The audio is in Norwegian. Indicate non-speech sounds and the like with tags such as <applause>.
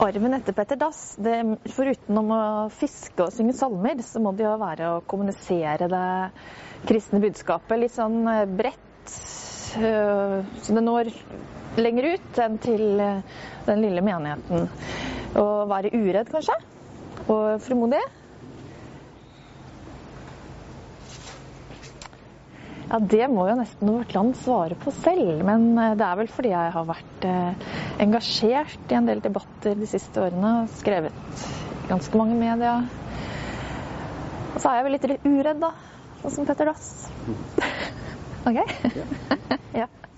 Arven etter Petter Dass, det, foruten om å fiske og synge salmer, så må det jo være å kommunisere det kristne budskapet litt sånn eh, bredt. øh, Så det når lenger ut enn til øh, den lille menigheten. Å være uredd, kanskje. Og frimodig. Ja, Det må jo nesten vårt land svare på selv, men eh, det er vel fordi jeg har vært eh, engasjert i en del debatter de siste årene. Skrevet ganske mange medier. Og så er jeg vel litt uredd, da. Sånn som Petter Dass. <laughs> OK? ja. <laughs>